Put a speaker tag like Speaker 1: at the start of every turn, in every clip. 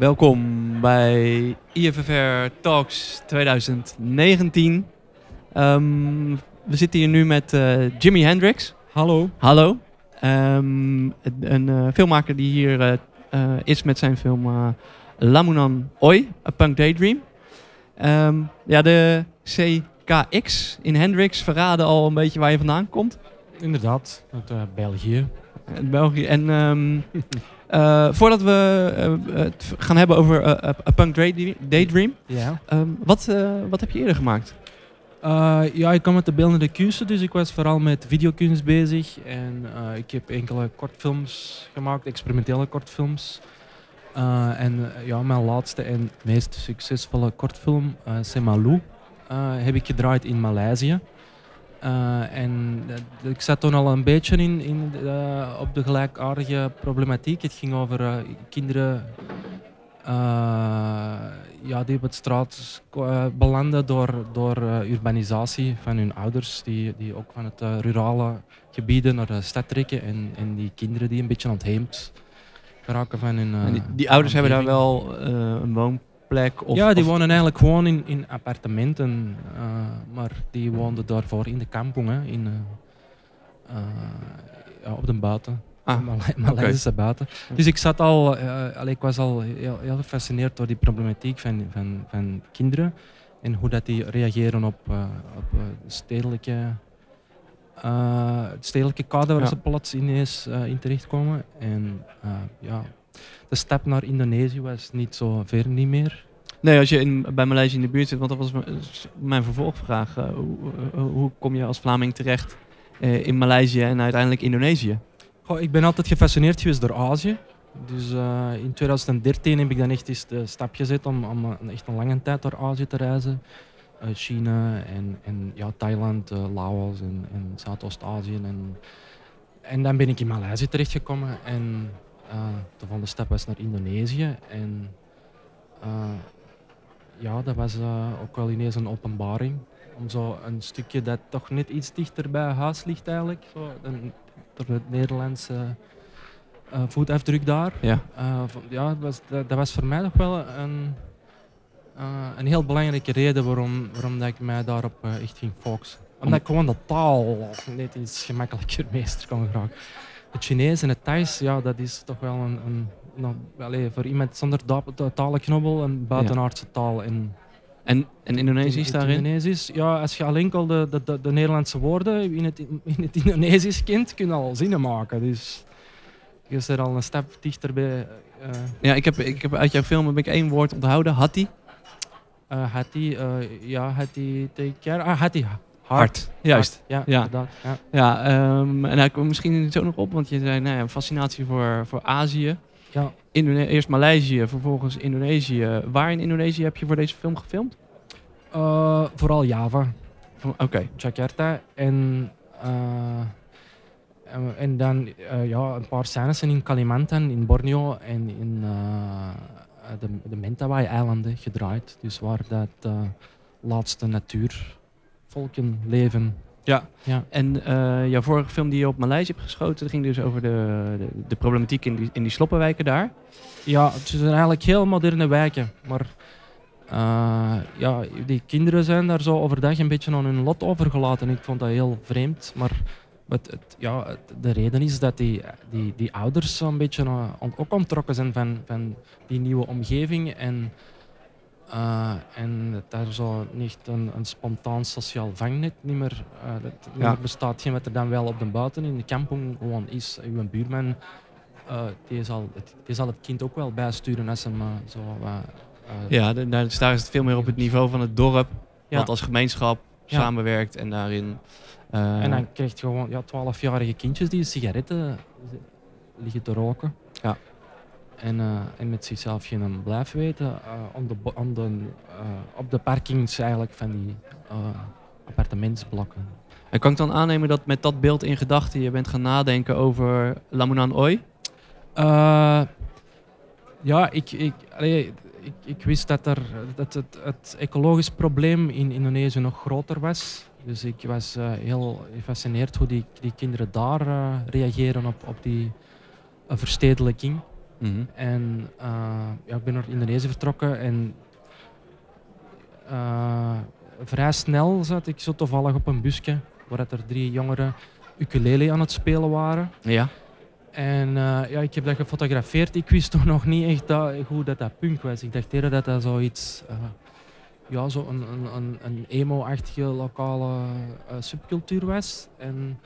Speaker 1: Welkom bij IFFR Talks 2019. Ehm, we zitten hier nu met uh, Jimi Hendrix.
Speaker 2: Hallo.
Speaker 1: Hallo. Um, een uh, filmmaker die hier uh, is met zijn film Lamunan Oi, A Punk Daydream. Um, ja, de CKX in Hendrix verraden al een beetje waar je vandaan komt.
Speaker 2: Inderdaad, uit België.
Speaker 1: België. En uh, voordat we uh, het gaan hebben over A Punk Daydream,
Speaker 2: ja.
Speaker 1: Um, wat, wat heb je eerder gemaakt?
Speaker 2: ja, ik kom met de beeldende kunsten, dus ik was vooral met videokunst bezig. En ik heb enkele kortfilms gemaakt, experimentele kortfilms. en ja, mijn laatste en meest succesvolle kortfilm, Semalu, heb ik gedraaid in Maleisië. Uh, en uh, ik zat toen al een beetje in, in uh, op de gelijkaardige problematiek. Het ging over kinderen ja, die op het straat belanden door, door urbanisatie van hun ouders, die, die ook van het rurale gebieden naar de stad trekken. En, en die kinderen die een beetje ontheemd geraken van hun.
Speaker 1: die, die ouders hebben daar wel een woon Of,
Speaker 2: ja, die wonen eigenlijk gewoon in, in appartementen. Uh, maar die woonden daarvoor in de kampong, hè, in, uh, uh, ja, op de buiten.
Speaker 1: Ah,
Speaker 2: Maleisische okay. buiten. Dus ik, zat al, ik was al heel, heel, gefascineerd door die problematiek van, van, van kinderen. En hoe dat die reageren op, op stedelijke, het stedelijke kader waar ja. ze plots ineens in terechtkomen. En ja, de stap naar Indonesië was niet zo ver niet meer.
Speaker 1: Nee, als je in, bij Maleisië in de buurt zit, want dat was mijn vervolgvraag. Uh, hoe, uh, hoe, kom je als Vlaming terecht uh, in Maleisië en uiteindelijk Indonesië?
Speaker 2: Goh, ik ben altijd gefascineerd geweest door Azië. Dus in 2013 heb ik dan echt eens de stap gezet om, om echt een lange tijd door Azië te reizen. China en, en ja, Thailand, Laos en, en Zuidoost-Azië. En, en dan ben ik in Maleisië terechtgekomen en de volgende stap was naar Indonesië. En uh, ja, dat was uh, ook wel ineens een openbaring. Om zo een stukje dat toch net iets dichter bij huis ligt eigenlijk. Zo, een, door het Nederlandse voetafdruk daar.
Speaker 1: Ja,
Speaker 2: ja dat, was, dat, dat, was voor mij nog wel een, een heel belangrijke reden waarom, waarom dat ik mij daarop echt ging focussen. Omdat ik gewoon de taal net iets gemakkelijker meester kon geraken het Chinees en het Thais, ja, dat is toch wel een, een nou, allez, voor iemand zonder talenknobbel een buitenaardse taal. En,
Speaker 1: en, en Indonesisch daarin?
Speaker 2: Indonesisch, ja, als je alleen al de, de, de, Nederlandse woorden in het, in het Indonesisch kent, kun je al zinnen maken. Dus je is er al een stap dichterbij. Uh,
Speaker 1: ja, ik heb, ik heb uit jouw film heb ik één woord onthouden, Hatti.
Speaker 2: Uh, hatti, uh, ja, Hatti, take care. Ah, Hatti,
Speaker 1: Hard, juist.
Speaker 2: Ja, ja.
Speaker 1: ja. ja um, en daar komt misschien zo nog op, want je zei nou ja, fascinatie voor, voor Azië.
Speaker 2: Ja.
Speaker 1: Indone eerst Maleisië, vervolgens Indonesië. Waar in Indonesië heb je voor deze film gefilmd?
Speaker 2: Uh, vooral Java.
Speaker 1: Oké. Okay.
Speaker 2: Jakarta. En, uh, en dan uh, ja, een paar scènes in Kalimantan, in Borneo en in de, de Mentawai-eilanden gedraaid. Dus waar dat laatste natuur volken leven.
Speaker 1: Ja, ja. en uh, jouw vorige film die je op Maleisië hebt geschoten, ging dus over de, de, de, problematiek in die, in die sloppenwijken daar.
Speaker 2: Ja, het zijn eigenlijk heel moderne wijken, maar uh, ja, die kinderen zijn daar zo overdag een beetje aan hun lot overgelaten. Ik vond dat heel vreemd, maar het, het, ja, de reden is dat die, die, die ouders een beetje uh, ook ontrokken zijn van, van die nieuwe omgeving en uh, en daar zo niet een, een spontaan sociaal vangnet niet meer, uh, dat niet ja. meer bestaat. Geen wat er dan wel op de buiten in de kampong gewoon is. Uw buurman uh, die, zal het, die zal het kind ook wel bijsturen als hem zo...
Speaker 1: ja, de, daar, daar is het veel meer op het niveau van het dorp. Ja. Wat als gemeenschap ja. samenwerkt en daarin...
Speaker 2: en dan krijg je gewoon ja, 12-jarige kindjes die sigaretten liggen te roken.
Speaker 1: Ja
Speaker 2: en, uh, en met zichzelf geen blijf weten de, de, uh, op de parkings eigenlijk van die appartementsblokken.
Speaker 1: En kan ik dan aannemen dat met dat beeld in gedachten je bent gaan nadenken over Lamunan Oi?
Speaker 2: ja, ik, ik, allee, ik, ik, wist dat, er, dat het, het ecologisch probleem in Indonesië nog groter was. Dus ik was heel gefascineerd hoe die, die kinderen daar reageren op, op die verstedelijking.
Speaker 1: Mhm.
Speaker 2: En eh, ja, ik ben naar Indonesië vertrokken en eh, vrij snel zat ik zo toevallig op een busje waar er drie jongeren ukulele aan het spelen waren.
Speaker 1: Ja.
Speaker 2: En eh, ja, ik heb dat gefotografeerd. Ik wist toch nog niet echt dat, hoe dat, dat punk was. Ik dacht eerder dat dat zoiets, eh ja, zo een, een, een, emo-achtige lokale subcultuur was. En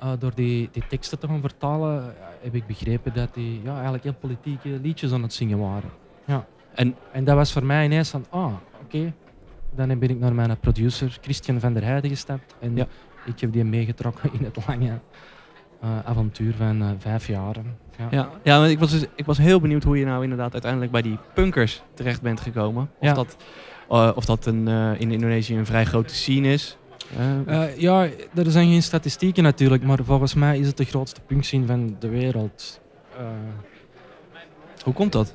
Speaker 2: eh, door die, die teksten te gaan vertalen, ja, heb ik begrepen dat die ja, eigenlijk heel politieke liedjes aan het zingen waren. Ja.
Speaker 1: En-
Speaker 2: en dat was voor mij ineens van, ah, oké. Dan ben ik naar mijn producer Christian van der Heijden gestapt. En
Speaker 1: Ja.
Speaker 2: ik heb die meegetrokken in het lange eh, avontuur van eh, vijf jaren. Ja.
Speaker 1: Ja, ja ik, was dus, ik was heel benieuwd hoe je nou inderdaad uiteindelijk bij die punkers terecht bent gekomen. Of
Speaker 2: Ja.
Speaker 1: dat, eh, of dat een, eh, in Indonesië een vrij grote scene is. Eh,
Speaker 2: Eh, ja, er zijn geen statistieken natuurlijk, maar volgens mij is het de grootste punkscene van de wereld. Eh,
Speaker 1: hoe komt dat?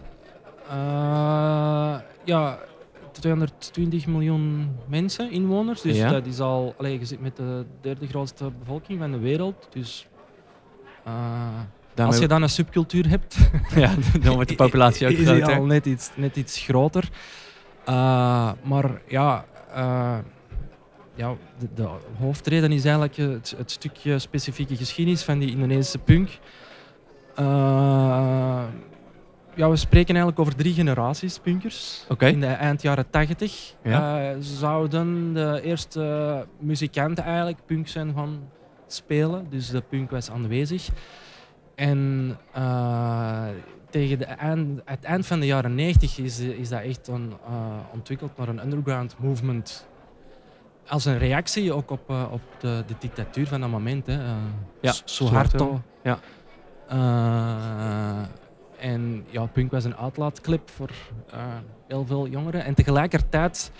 Speaker 2: ja, 220 miljoen mensen, inwoners. Dus
Speaker 1: Ja.
Speaker 2: dat is al, allee, je zit met de derde grootste bevolking van de wereld. Dus als je dan een subcultuur hebt,
Speaker 1: ja, dan wordt de populatie ook groter.
Speaker 2: al net iets, net iets groter. Maar ja, ja de, de hoofdreden is eigenlijk het, het stukje specifieke geschiedenis van die Indonesische punk. Eh, ja, we spreken eigenlijk over drie generaties punkers. In de eind jaren 80
Speaker 1: Ja.
Speaker 2: eh, zouden de eerste muzikanten eigenlijk punk zijn gaan spelen. Dus de punk was aanwezig. En eh, tegen de eind, het eind van de jaren 90 is, is dat echt een, eh, ontwikkeld naar een underground movement. Als een reactie ook op, eh, op de, de dictatuur van dat moment. Hè. Eh,
Speaker 1: Ja,
Speaker 2: Suharto.
Speaker 1: Ja.
Speaker 2: Eh, en ja, punk was een uitlaatklep voor heel veel jongeren. En tegelijkertijd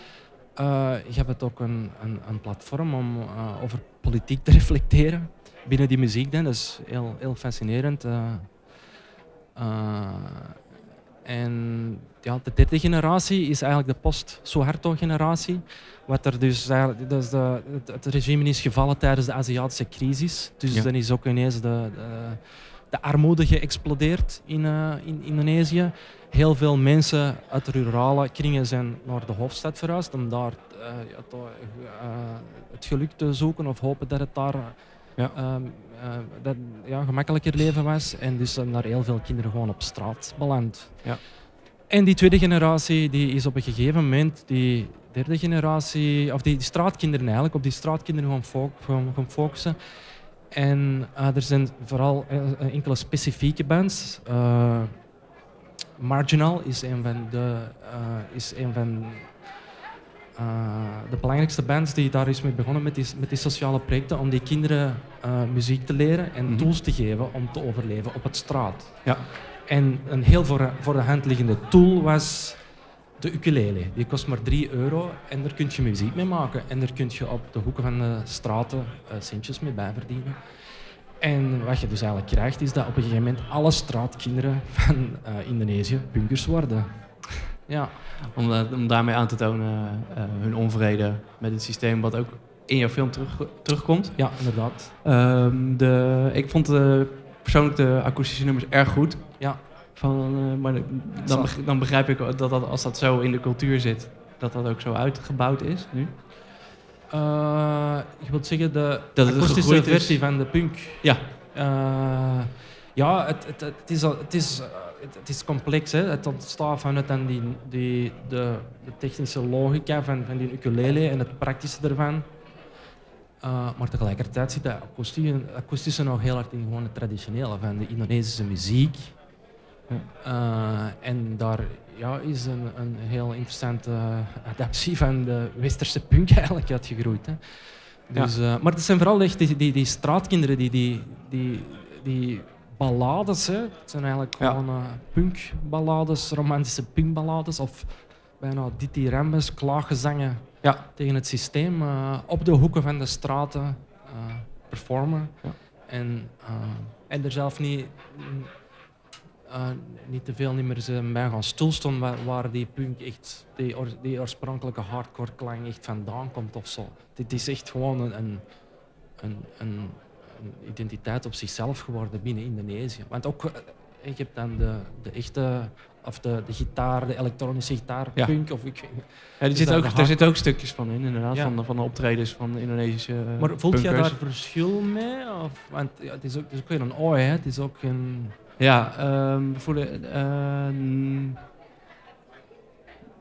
Speaker 2: gaf het ook een, een, een platform om over politiek te reflecteren binnen die muziek. Dan. Dat is heel, heel fascinerend. En ja, de derde generatie is eigenlijk de post-Suharto-generatie. Wat er dus eigenlijk, dus de, het, regime is gevallen tijdens de Aziatische crisis. Dus
Speaker 1: Ja.
Speaker 2: dan is ook ineens de, de, de armoede geëxplodeerd in, eh, in Indonesië. Heel veel mensen uit de rurale kringen zijn naar de hoofdstad verhuisd om daar eh, eh, het geluk te zoeken of hopen dat het daar
Speaker 1: Ja.
Speaker 2: ehm, eh, dat, ja, gemakkelijker leven was. En dus zijn daar heel veel kinderen gewoon op straat beland.
Speaker 1: Ja.
Speaker 2: En die tweede generatie die is op een gegeven moment, die derde generatie, of die, die straatkinderen eigenlijk, op die straatkinderen gaan, fo- gaan, gaan focussen. En eh, er zijn vooral eh, eh, enkele specifieke bands. Eh, Marginal is een van de, eh, is een van eh, de belangrijkste bands die daar is mee begonnen met die, met die sociale projecten om die kinderen eh, muziek te leren en
Speaker 1: Mhm.
Speaker 2: tools te geven om te overleven op het straat.
Speaker 1: Ja.
Speaker 2: En een heel voor, voor de hand liggende tool was de ukulele. Die kost maar 3 euro en daar kun je muziek mee maken. En daar kun je op de hoeken van de straten eh, centjes mee bijverdienen. En wat je dus eigenlijk krijgt, is dat op een gegeven moment alle straatkinderen van eh, Indonesië punkers worden. Ja.
Speaker 1: Om, eh, om daarmee aan te tonen eh, hun onvrede met het systeem, wat ook in jouw film terug, terugkomt.
Speaker 2: Ja, inderdaad.
Speaker 1: Ehm, de, ik vond eh, persoonlijk de akoestische nummers erg goed.
Speaker 2: Ja.
Speaker 1: Van, eh, maar dan, dan begrijp ik dat, dat als dat zo in de cultuur zit, dat dat ook zo uitgebouwd is nu.
Speaker 2: Eh, je wilt zeggen de
Speaker 1: Dat het
Speaker 2: akoestische
Speaker 1: is.
Speaker 2: versie van de punk.
Speaker 1: Ja.
Speaker 2: Ja, het, het, het, is, het, is, eh, het, is complex. Hè. Het ontstaat vanuit dan die, die, de, de technische logica van, van die ukulele en het praktische ervan. Eh, maar tegelijkertijd zit dat akoestische, akoestische nog heel hard in gewoon het traditionele van de Indonesische muziek. Eh, en daar ja, is een, een heel interessante adaptie van de westerse punk eigenlijk uitgegroeid. Hè. Dus, maar het zijn vooral echt die, die, die straatkinderen, die, die, die, die ballades. Hè. Het zijn eigenlijk
Speaker 1: Ja.
Speaker 2: gewoon eh, punkballades, romantische punkballades of bijna dithyrambisch, klaaggezangen
Speaker 1: Ja.
Speaker 2: tegen het systeem eh, op de hoeken van de straten eh, performen.
Speaker 1: Ja.
Speaker 2: En, en er zelf niet, niet te veel niet meer zijn bij gaan stilstaan waar, waar die punk echt, die, die oorspronkelijke hardcore klank echt vandaan komt of zo. Dit is echt gewoon een, een, een, een, identiteit op zichzelf geworden binnen Indonesië. Want ook, eh, je hebt dan de, de echte, of de, de gitaar, de elektronische gitaar,
Speaker 1: Ja.
Speaker 2: punk. Of ik,
Speaker 1: Ja, er,
Speaker 2: Dus
Speaker 1: zit
Speaker 2: daar
Speaker 1: ook, er
Speaker 2: hardcore-
Speaker 1: zitten ook stukjes van in, inderdaad.
Speaker 2: Ja.
Speaker 1: Van, de, van de optredens van de Indonesische eh,
Speaker 2: maar voelt
Speaker 1: punkers.
Speaker 2: daar verschil mee? Of, want ja, het, is ook, het is ook weer een ooi, hè? Het is ook een...
Speaker 1: Ja, ehm voor de.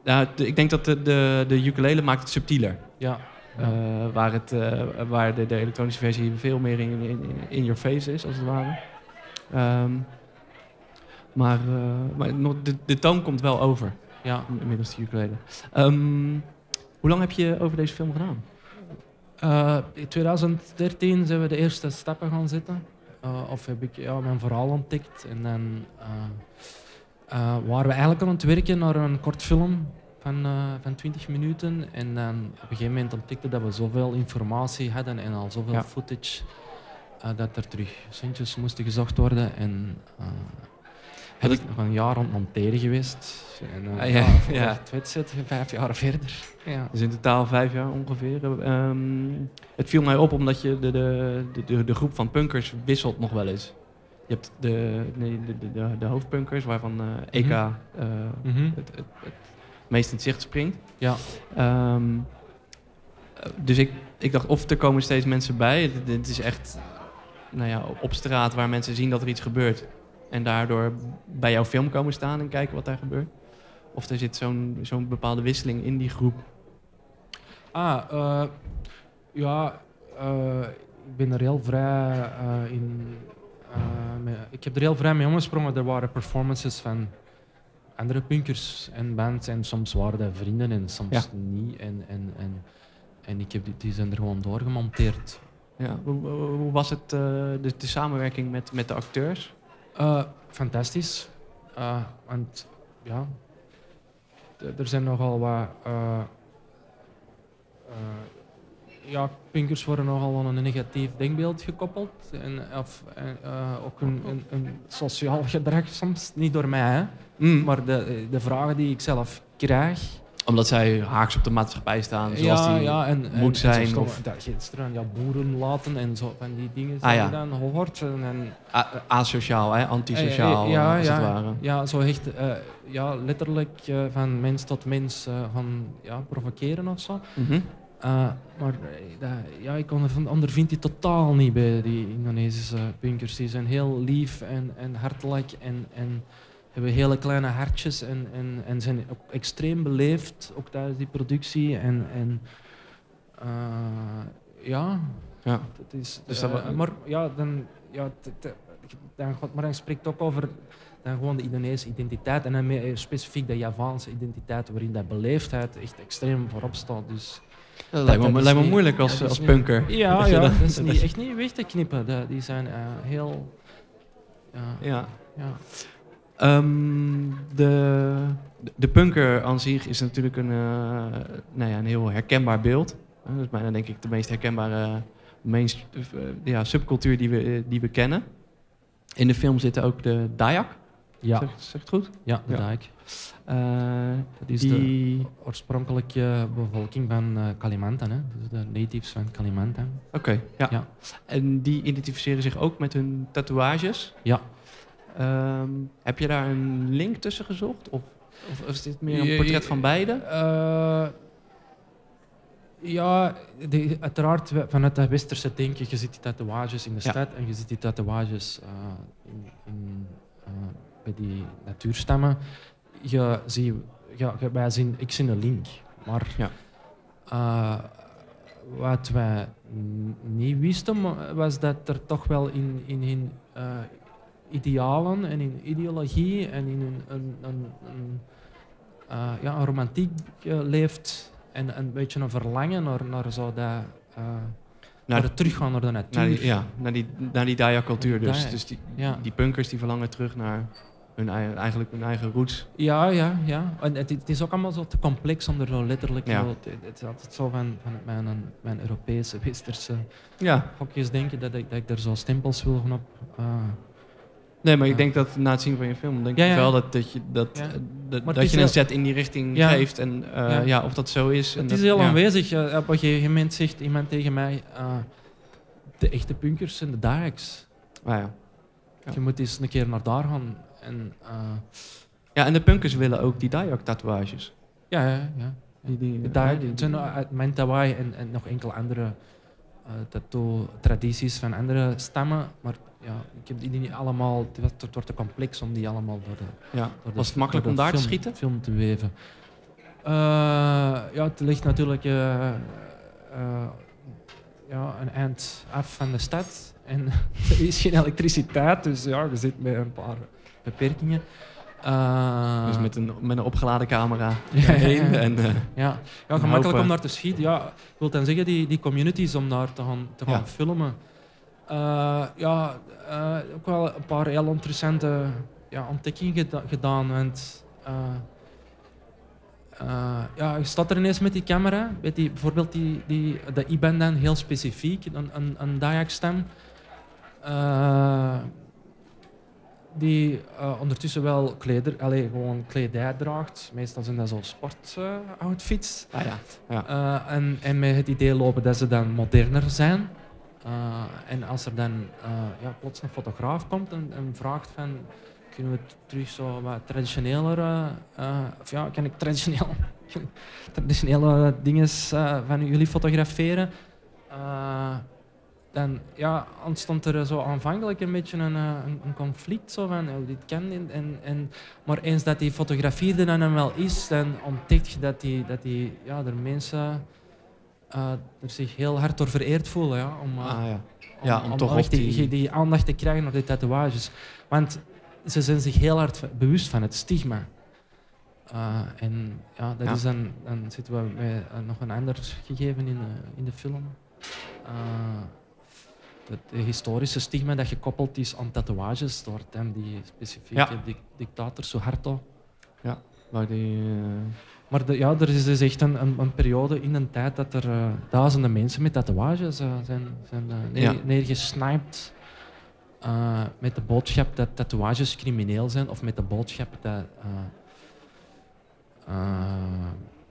Speaker 1: ja, de- ik denk dat de, de, de ukulele maakt het subtieler.
Speaker 2: Ja,
Speaker 1: Eh, waar, het, eh, waar de, de elektronische versie veel meer in, in, in your face is, als het ware. Ehm, maar eh, maar nog- de, de toon komt wel over,
Speaker 2: ja.
Speaker 1: inmiddels de ukulele. Ehm, hoe lang heb je over deze film gedaan?
Speaker 2: In 2013 zijn we de eerste stappen gaan zetten. Of heb ik ja, mijn verhaal ontdekt. En dan waren we eigenlijk aan het werken naar een kort film van, eh, van 20 minuten. En dan op een gegeven moment ontdekten dat we zoveel informatie hadden en al zoveel
Speaker 1: Ja.
Speaker 2: footage. eh, dat er terug centjes moesten gezocht worden. En uh, heb ik nog een jaar aan het monteren geweest. En, eh,
Speaker 1: Ah, ja,
Speaker 2: ja, vijf jaar verder. Ja.
Speaker 1: Dus in totaal vijf jaar ongeveer. Ehm, het viel mij op omdat je de, de, de, de, groep van punkers wisselt nog wel eens. Je hebt de, de, de, de, de hoofdpunkers waarvan eh, EK
Speaker 2: Mhm.
Speaker 1: eh,
Speaker 2: Mhm.
Speaker 1: het, het, het meest in het zicht springt.
Speaker 2: Ja.
Speaker 1: Ehm, eh, dus ik, ik dacht, of er komen steeds mensen bij. Dit- Dit is echt nou ja, op straat waar mensen zien dat er iets gebeurt. En daardoor bij jouw film komen staan en kijken wat daar gebeurt. Of er zit zo'n zo'n bepaalde wisseling in die groep.
Speaker 2: Ah, eh, ja, eh, ik ben er heel vrij eh, in. mee- ik heb er heel vrij mee omgesprongen. Er waren performances van andere punkers en bands. En soms waren dat vrienden en soms
Speaker 1: Ja.
Speaker 2: niet. En, en, en, en ik heb die, die zijn er gewoon doorgemonteerd.
Speaker 1: Ja, hoe, was het, eh, de, de samenwerking met, met de acteurs?
Speaker 2: Eh, fantastisch. Eh, want ja, er zijn nogal wat. Eh, eh, ja, punkers worden nogal aan een negatief denkbeeld gekoppeld. En, of, en, eh, ook een, een, een sociaal gedrag soms. Niet door mij, hè,
Speaker 1: Mm,
Speaker 2: maar de, de vragen die ik zelf krijg.
Speaker 1: Omdat zij haaks op de maatschappij staan, zoals
Speaker 2: ja,
Speaker 1: die
Speaker 2: ja, en,
Speaker 1: moet
Speaker 2: en, en
Speaker 1: zijn.
Speaker 2: zo
Speaker 1: of
Speaker 2: gisteren, ja, boeren laten en zo van die dingen
Speaker 1: Ah, ja.
Speaker 2: dan hoort. En,
Speaker 1: asociaal, hè? antisociaal,
Speaker 2: Eh, ja,
Speaker 1: eh, als
Speaker 2: ja,
Speaker 1: het ware.
Speaker 2: Ja, zo echt eh, ja, letterlijk eh, van mens tot mens eh, gaan ja, provoceren of zo.
Speaker 1: Mhm.
Speaker 2: Eh, maar eh, ja, ik ondervind, ondervind die totaal niet bij die Indonesische punkers. Die zijn heel lief en, en hartelijk en, en hebben hele kleine hartjes en, en, en zijn ook extreem beleefd, ook tijdens die productie. En, en eh, ja,
Speaker 1: Ja.
Speaker 2: dat is,
Speaker 1: Dus dat
Speaker 2: maar ja, dan, ja, dan, maar dan spreekt ook over dan gewoon de Indonesische identiteit en dan meer specifiek de Javaanse identiteit, waarin dat beleefdheid echt extreem voorop staat. Dus,
Speaker 1: Dat lijkt me,
Speaker 2: dat is
Speaker 1: lijkt me
Speaker 2: niet-
Speaker 1: moeilijk als, als
Speaker 2: niet-
Speaker 1: punker.
Speaker 2: ja,
Speaker 1: Dat
Speaker 2: ja,
Speaker 1: dat-
Speaker 2: is niet, echt niet weg te knippen. Dat- die zijn eh, heel... Ja,
Speaker 1: Ja.
Speaker 2: ja.
Speaker 1: Ehm, de, de punker aan zich is natuurlijk een, eh, nou ja, een heel herkenbaar beeld. Dat is bijna denk ik de meest herkenbare eh, ja, subcultuur die we, die we kennen. In de film zitten ook de Dayak.
Speaker 2: Ja,
Speaker 1: Zeg, zeg het goed?
Speaker 2: ja, de
Speaker 1: Ja.
Speaker 2: dijk.
Speaker 1: Eh,
Speaker 2: Dat is
Speaker 1: die...
Speaker 2: de oorspronkelijke bevolking van eh, Kalimantan, hè. Dus de natives van Kalimantan.
Speaker 1: Oké, ja.
Speaker 2: Ja.
Speaker 1: En die identificeren zich ook met hun tatoeages.
Speaker 2: Ja.
Speaker 1: Ehm, heb je daar een link tussen gezocht? Of, of is dit meer een portret van beide?
Speaker 2: Eh, ja, de- uiteraard vanuit dat westerse denken, je ziet die tatoeages in de
Speaker 1: Ja.
Speaker 2: stad en je ziet die tatoeages eh, in, in, eh, bij die natuurstammen. Je ziet, ja, wij zien, ik zie een link, maar
Speaker 1: Ja.
Speaker 2: eh, wat wij niet wisten, wa- was dat er toch wel in, in hun eh, idealen en in ideologie en in een, een, een, een, eh, ja, een romantiek leeft en een beetje een verlangen naar, naar zo dat, naar het teruggaan naar de natuur.
Speaker 1: Naar die, ja, naar die, naar die Dayak-cultuur dus. Dus die,
Speaker 2: ja.
Speaker 1: die punkers die verlangen terug naar hun eigenlijk hun eigen roots.
Speaker 2: Ja, ja, ja. En het, het is ook allemaal zo te complex om er zo letterlijk...
Speaker 1: Ja.
Speaker 2: het, het is altijd zo van, van mijn, mijn Europese, westerse
Speaker 1: Ja,
Speaker 2: hokjes denken dat ik, dat ik er zo stempels wil gaan op... eh,
Speaker 1: nee, maar ik denk dat na het zien van je film, denk
Speaker 2: Ja,
Speaker 1: ik
Speaker 2: ja.
Speaker 1: wel dat, dat je, dat, dat, je een set in die richting geeft. En eh,
Speaker 2: Ja.
Speaker 1: of dat zo is. en
Speaker 2: Het is heel aanwezig. Op een gegeven moment zegt iemand tegen mij... eh, de echte punkers zijn de Dayaks.
Speaker 1: Ah, ja. Ja.
Speaker 2: Je moet eens een keer naar daar gaan. En, eh,
Speaker 1: Ja, en de punkers willen ook die Dayak-tatoeages.
Speaker 2: ja, ja, ja.
Speaker 1: Die, die, ja, die-
Speaker 2: zijn uit mijn Hawaii en, en nog enkele andere eh tattoo-tradities van andere stammen. Maar ja, ik heb die niet allemaal. Het wordt, te complex om die allemaal door de.
Speaker 1: ja.
Speaker 2: door de-
Speaker 1: Was het makkelijk om daar te schieten?
Speaker 2: Film te weven. Eh, ja, het ligt natuurlijk eh, eh, ja, een eind af van de stad. En er is geen elektriciteit, dus ja, je zit met een paar beperkingen. Eh,
Speaker 1: Dus met een, met een opgeladen camera heen. En, eh,
Speaker 2: Ja, ja gemakkelijk om daar te schieten. Ja, ik wil dan zeggen, die, die communities om daar te gaan, te gaan
Speaker 1: Ja.
Speaker 2: filmen. Eh, ja, ook wel een paar heel interessante ja, ontdekkingen geda- gedaan. Want ja, je staat er ineens met die camera. Met die, bijvoorbeeld die, die, de IBAN dan heel specifiek, een, een, een Dayak-stem. Die eh, ondertussen wel kleder, allee, gewoon kledij draagt. Meestal zijn dat zo sportoutfits.
Speaker 1: ah ja. ja.
Speaker 2: Eh, en, en met het idee lopen dat ze dan moderner zijn. Eh, en als er dan ja, plots een fotograaf komt en, en vraagt van... Kunnen we terug zo wat traditioneler... of ja, kan ik traditioneel, traditionele dingen van jullie fotograferen? Dan ja, ontstond er zo aanvankelijk een beetje een, eh, een, een conflict. Zo van, oh, dit kan niet. En, en, maar eens dat die fotografie er dan wel is, dan ontdek je dat die, dat die, ja, er mensen eh, er zich heel hard door vereerd voelen. Ja, om, eh,
Speaker 1: Ah, ja. Ja, om toch
Speaker 2: die,
Speaker 1: die-
Speaker 2: die aandacht te krijgen op die tatoeages. Want ze zijn zich heel hard bewust van het stigma. En ja, dat
Speaker 1: Ja.
Speaker 2: Is dan, dan zitten we met nog een ander gegeven in, in de film. Het historische stigma dat gekoppeld is aan tatoeages door dan die specifieke
Speaker 1: Ja.
Speaker 2: dic- dictator Suharto.
Speaker 1: Waar die, eh,
Speaker 2: Maar de, ja, er is dus echt een, een, een periode in een tijd dat er eh, duizenden mensen met tatoeages eh, zijn, zijn neer,
Speaker 1: Ja.
Speaker 2: neergesniped. met de boodschap dat tatoeages crimineel zijn of met de boodschap dat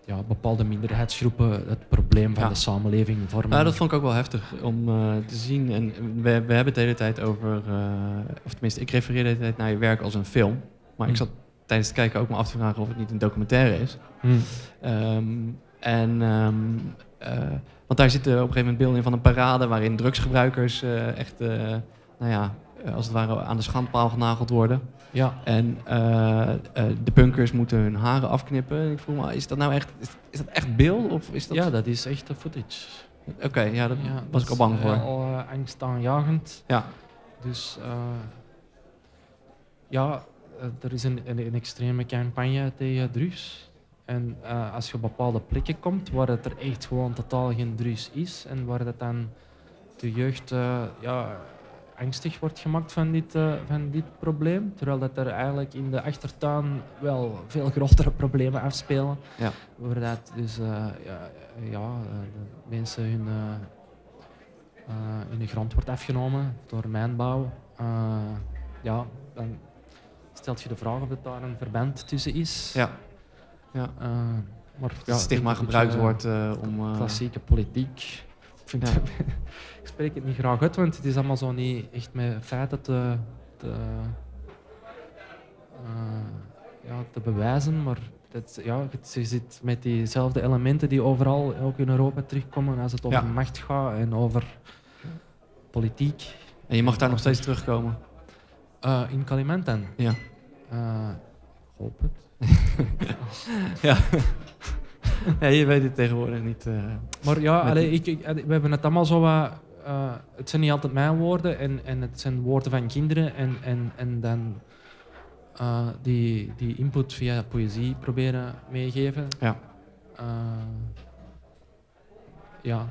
Speaker 2: ja, bepaalde minderheidsgroepen het probleem van
Speaker 1: Ja.
Speaker 2: de samenleving vormen.
Speaker 1: Ja, dat vond ik ook wel heftig om eh, te zien. En we, we hebben het de hele tijd over, eh, of tenminste, ik refereer de hele tijd naar je werk als een film. Maar ik
Speaker 2: Hm.
Speaker 1: zat tijdens het kijken ook me af te vragen of het niet een documentaire is.
Speaker 2: Hmm.
Speaker 1: Ehm, en, ehm, eh, want daar zitten op een gegeven moment beelden in van een parade waarin drugsgebruikers echt, nou ja, als het ware aan de schandpaal genageld worden.
Speaker 2: Ja.
Speaker 1: En eh, eh, de punkers moeten hun haren afknippen. Ik vroeg me, is dat nou echt, is, is dat echt beeld? Of is dat...
Speaker 2: ja, dat is echt de footage.
Speaker 1: Oké, ja, daar
Speaker 2: Ja,
Speaker 1: was ik al bang voor.
Speaker 2: Uh, angstaanjagend.
Speaker 1: Ja.
Speaker 2: Dus eh, ja, eh, er is een, een, een extreme campagne tegen drugs. En eh, als je op bepaalde plekken komt waar het er echt gewoon totaal geen drugs is en waar dat dan de jeugd eh, ja, angstig wordt gemaakt van dit, eh, van dit probleem, terwijl dat er eigenlijk in de achtertuin wel veel grotere problemen afspelen.
Speaker 1: Ja.
Speaker 2: Dus eh, ja, ja, eh, de mensen hun, hun grond wordt afgenomen door mijnbouw. Ja, dan stelt je de vraag of er daar een verband tussen is.
Speaker 1: Ja. Ja.
Speaker 2: Maar
Speaker 1: het stigma gebruikt wordt om...
Speaker 2: Klassieke politiek. Ik, vind
Speaker 1: Ja.
Speaker 2: het- ik spreek het niet graag uit, want het is allemaal zo niet echt met feiten te, te, eh, ja, te bewijzen. Maar dat, ja, je zit met diezelfde elementen die overal ook in Europa terugkomen als het over
Speaker 1: Ja.
Speaker 2: macht gaat en over politiek.
Speaker 1: En je mag daar nog steeds terugkomen.
Speaker 2: Eh, in Kalimantan.
Speaker 1: Ja.
Speaker 2: Eh, ik hoop het.
Speaker 1: ja. ja, je weet het tegenwoordig niet. eh.
Speaker 2: Maar ja, allee, ik, we hebben het allemaal zo wat... eh, het zijn niet altijd mijn woorden en, en het zijn woorden van kinderen en, en, en dan eh, die, die input via poëzie proberen meegeven.
Speaker 1: Ja.
Speaker 2: Eh, ja.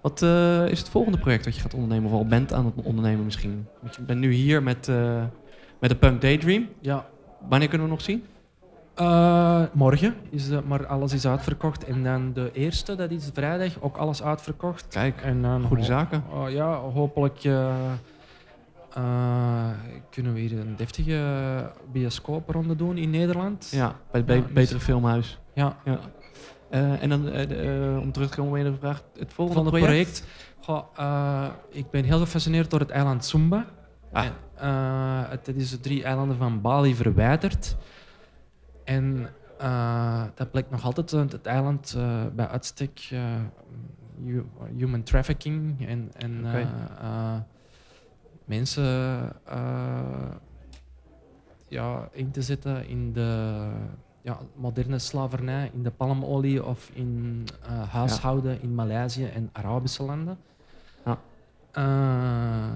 Speaker 1: Wat is het volgende project dat je gaat ondernemen? Of al bent aan het ondernemen misschien? Want je bent nu hier met, met de Punk Daydream.
Speaker 2: ja.
Speaker 1: Wanneer kunnen we nog zien?
Speaker 2: Eh, morgen is de, maar alles is uitverkocht. En dan de eerste, dat is vrijdag, ook alles uitverkocht.
Speaker 1: Kijk,
Speaker 2: En dan
Speaker 1: goede zaken.
Speaker 2: Oh, ja, hopelijk eh, eh, kunnen we hier een deftige bioscoopronde doen in Nederland.
Speaker 1: Ja, bij het
Speaker 2: dus-
Speaker 1: Betere Filmhuis.
Speaker 2: Ja.
Speaker 1: Ja. Eh, en dan, eh, eh, om terug te komen bij de vraag, het volgende
Speaker 2: Van het
Speaker 1: project?
Speaker 2: project. Goh, eh, ik ben heel gefascineerd door het eiland Sumba.
Speaker 1: Ah.
Speaker 2: En, eh, het, het is de drie eilanden van Bali verwijderd. En eh, dat blijkt nog altijd het, eiland eh, bij uitstek eh, hu- human trafficking en, en mensen ja, in te zetten in de ja, moderne slavernij, in de palmolie of in huishouden in Maleisië en Arabische landen. Eh,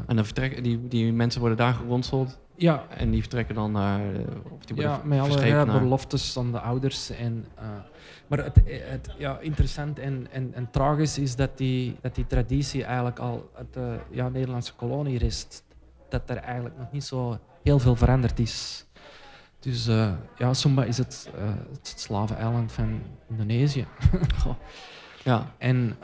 Speaker 1: En dan vertrekken, die, die mensen worden daar geronseld
Speaker 2: ja,
Speaker 1: en die vertrekken dan naar... eh, Of die
Speaker 2: ja, met alle ja, beloftes aan de ouders. En, eh, maar het, het ja, interessant en, en, en tragisch is dat die, dat die traditie eigenlijk al uit de ja, Nederlandse kolonie rest. Dat er eigenlijk nog niet zo heel veel veranderd is. Dus ja, Sumba is het, het slaveneiland van Indonesië.
Speaker 1: Ja,
Speaker 2: En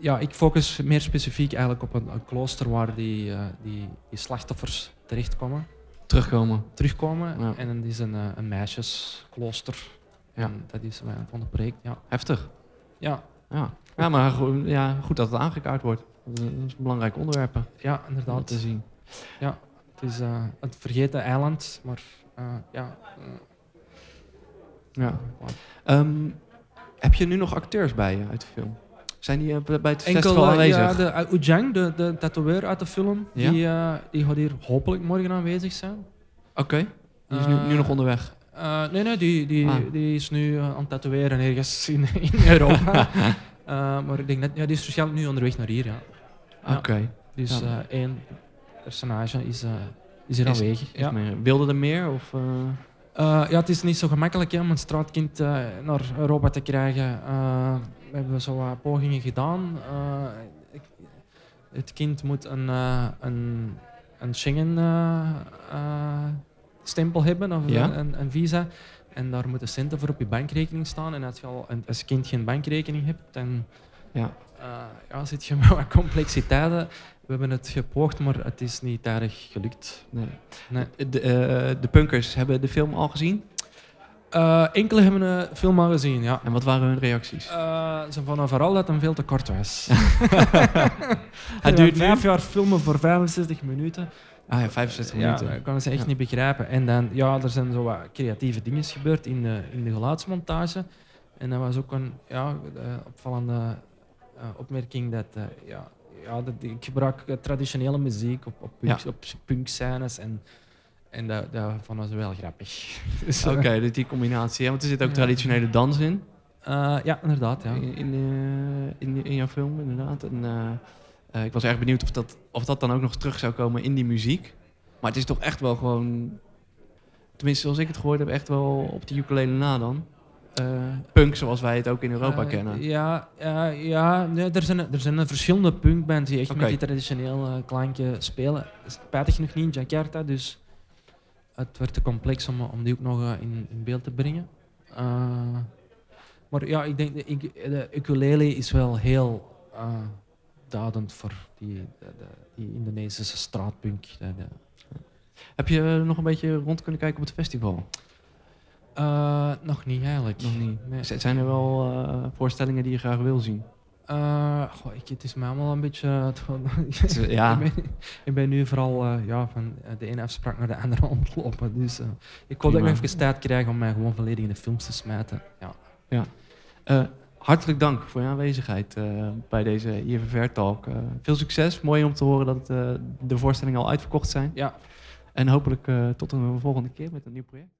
Speaker 2: ja, ik focus meer specifiek eigenlijk op een, een klooster waar die, eh, die, die slachtoffers terechtkomen
Speaker 1: terugkomen.
Speaker 2: terugkomen.
Speaker 1: Ja.
Speaker 2: En dat is een, eh, een meisjesklooster.
Speaker 1: Ja.
Speaker 2: En dat is mijn van het project. Ja.
Speaker 1: Heftig.
Speaker 2: Ja,
Speaker 1: Ja, ja maar go- ja, goed dat het aangekaart wordt. Dat is een belangrijk onderwerp
Speaker 2: ja
Speaker 1: om
Speaker 2: inderdaad.
Speaker 1: te zien.
Speaker 2: Het is eh, het vergeten eiland, maar eh, ja. eh,
Speaker 1: Ja. Ehm, heb je nu nog acteurs bij je uit de film? Zijn die eh, bij het festival
Speaker 2: Enkel, eh,
Speaker 1: aanwezig?
Speaker 2: ja, de uh, Ujang, de, de tatoeëer uit de film,
Speaker 1: Ja?
Speaker 2: die, eh, die gaat hier hopelijk morgen aanwezig zijn.
Speaker 1: Oké, die is nu, nu
Speaker 2: Eh,
Speaker 1: nog onderweg.
Speaker 2: Eh, nee, nee, die, die,
Speaker 1: Ah.
Speaker 2: die is nu eh, aan het tatoeëren ergens in, in Europa. Eh, maar ik denk dat ja, die is waarschijnlijk nu onderweg naar hier. Ja.
Speaker 1: Oké.
Speaker 2: Dus
Speaker 1: Ja.
Speaker 2: eh, één personage is, eh, is hier
Speaker 1: Is-
Speaker 2: aanwezig.
Speaker 1: Is
Speaker 2: Ja.
Speaker 1: meer- Wilde er meer? Of, eh,
Speaker 2: ja, het is niet zo gemakkelijk hè, om een straatkind eh, naar Europa te krijgen. Eh, we hebben zo wat pogingen gedaan. Ik- het kind moet een, een, een Schengen-stempel hebben, of
Speaker 1: Ja.
Speaker 2: een, een visa. En daar moeten centen voor op je bankrekening staan. En als je al een, als kind geen bankrekening hebt, dan
Speaker 1: ja.
Speaker 2: eh, ja, zit je met wat complexiteiten. We hebben het gepoogd, maar het is niet erg gelukt.
Speaker 1: Nee.
Speaker 2: Nee.
Speaker 1: De, eh, de punkers hebben de film al gezien.
Speaker 2: Eh, enkele hebben de film al gezien, ja.
Speaker 1: En wat waren hun reacties?
Speaker 2: Ze vonden vooral dat hem veel te kort was.
Speaker 1: Het duurt
Speaker 2: vijf jaar filmen voor 65 minuten.
Speaker 1: Ah ja, 65
Speaker 2: Ja,
Speaker 1: minuten.
Speaker 2: dat kan ze echt
Speaker 1: Ja.
Speaker 2: niet begrijpen. En dan, ja, er zijn zo wat creatieve dingen gebeurd in de, in de geluidsmontage. En dat was ook een ja, opvallende opmerking dat, eh, ja, ja, dat ik gebruik eh, traditionele muziek op, op, punk, op punkscènes en, en dat, dat vonden ze wel grappig. Dus, eh,
Speaker 1: Oké, dus die combinatie. hè, Want er zit ook
Speaker 2: Ja.
Speaker 1: traditionele dans in.
Speaker 2: eh, ja, inderdaad. Ja.
Speaker 1: In, in, eh, in, in jouw film, inderdaad. En, eh, eh, ik was erg benieuwd of dat, of dat dan ook nog terug zou komen in die muziek. Maar het is toch echt wel gewoon... Tenminste, zoals ik het gehoord heb, echt wel op de ukulele na dan. Eh, punk zoals wij het ook in Europa
Speaker 2: Eh,
Speaker 1: kennen.
Speaker 2: Ja, ja, ja nee, er, zijn, er zijn verschillende punkbands die echt met die traditionele klanken spelen. Spijtig genoeg niet in Jakarta, dus het werd te complex om, om die ook nog eh, in, in beeld te brengen. Maar ja, ik denk de, de ukulele is wel heel eh, duidend voor die, de- de- die Indonesische straatpunk.
Speaker 1: Heb je nog een beetje rond kunnen kijken op het festival?
Speaker 2: Eh, nog niet eigenlijk.
Speaker 1: Nog niet.
Speaker 2: Nee.
Speaker 1: Zijn er wel eh, voorstellingen die je graag wil zien?
Speaker 2: Eh, goh, ik, het is mij allemaal een beetje.
Speaker 1: ja.
Speaker 2: ik, ben, ik ben nu vooral ja, van de ene afspraak naar de andere ontlopen. Dus ik hoop dat ik nog even tijd krijg om mij gewoon volledig in de films te smijten. Ja.
Speaker 1: Eh, hartelijk dank voor je aanwezigheid bij deze IFFR-talk. Eh, veel succes. Mooi om te horen dat de voorstellingen al uitverkocht zijn.
Speaker 2: Ja.
Speaker 1: En hopelijk tot een volgende keer met een nieuw project.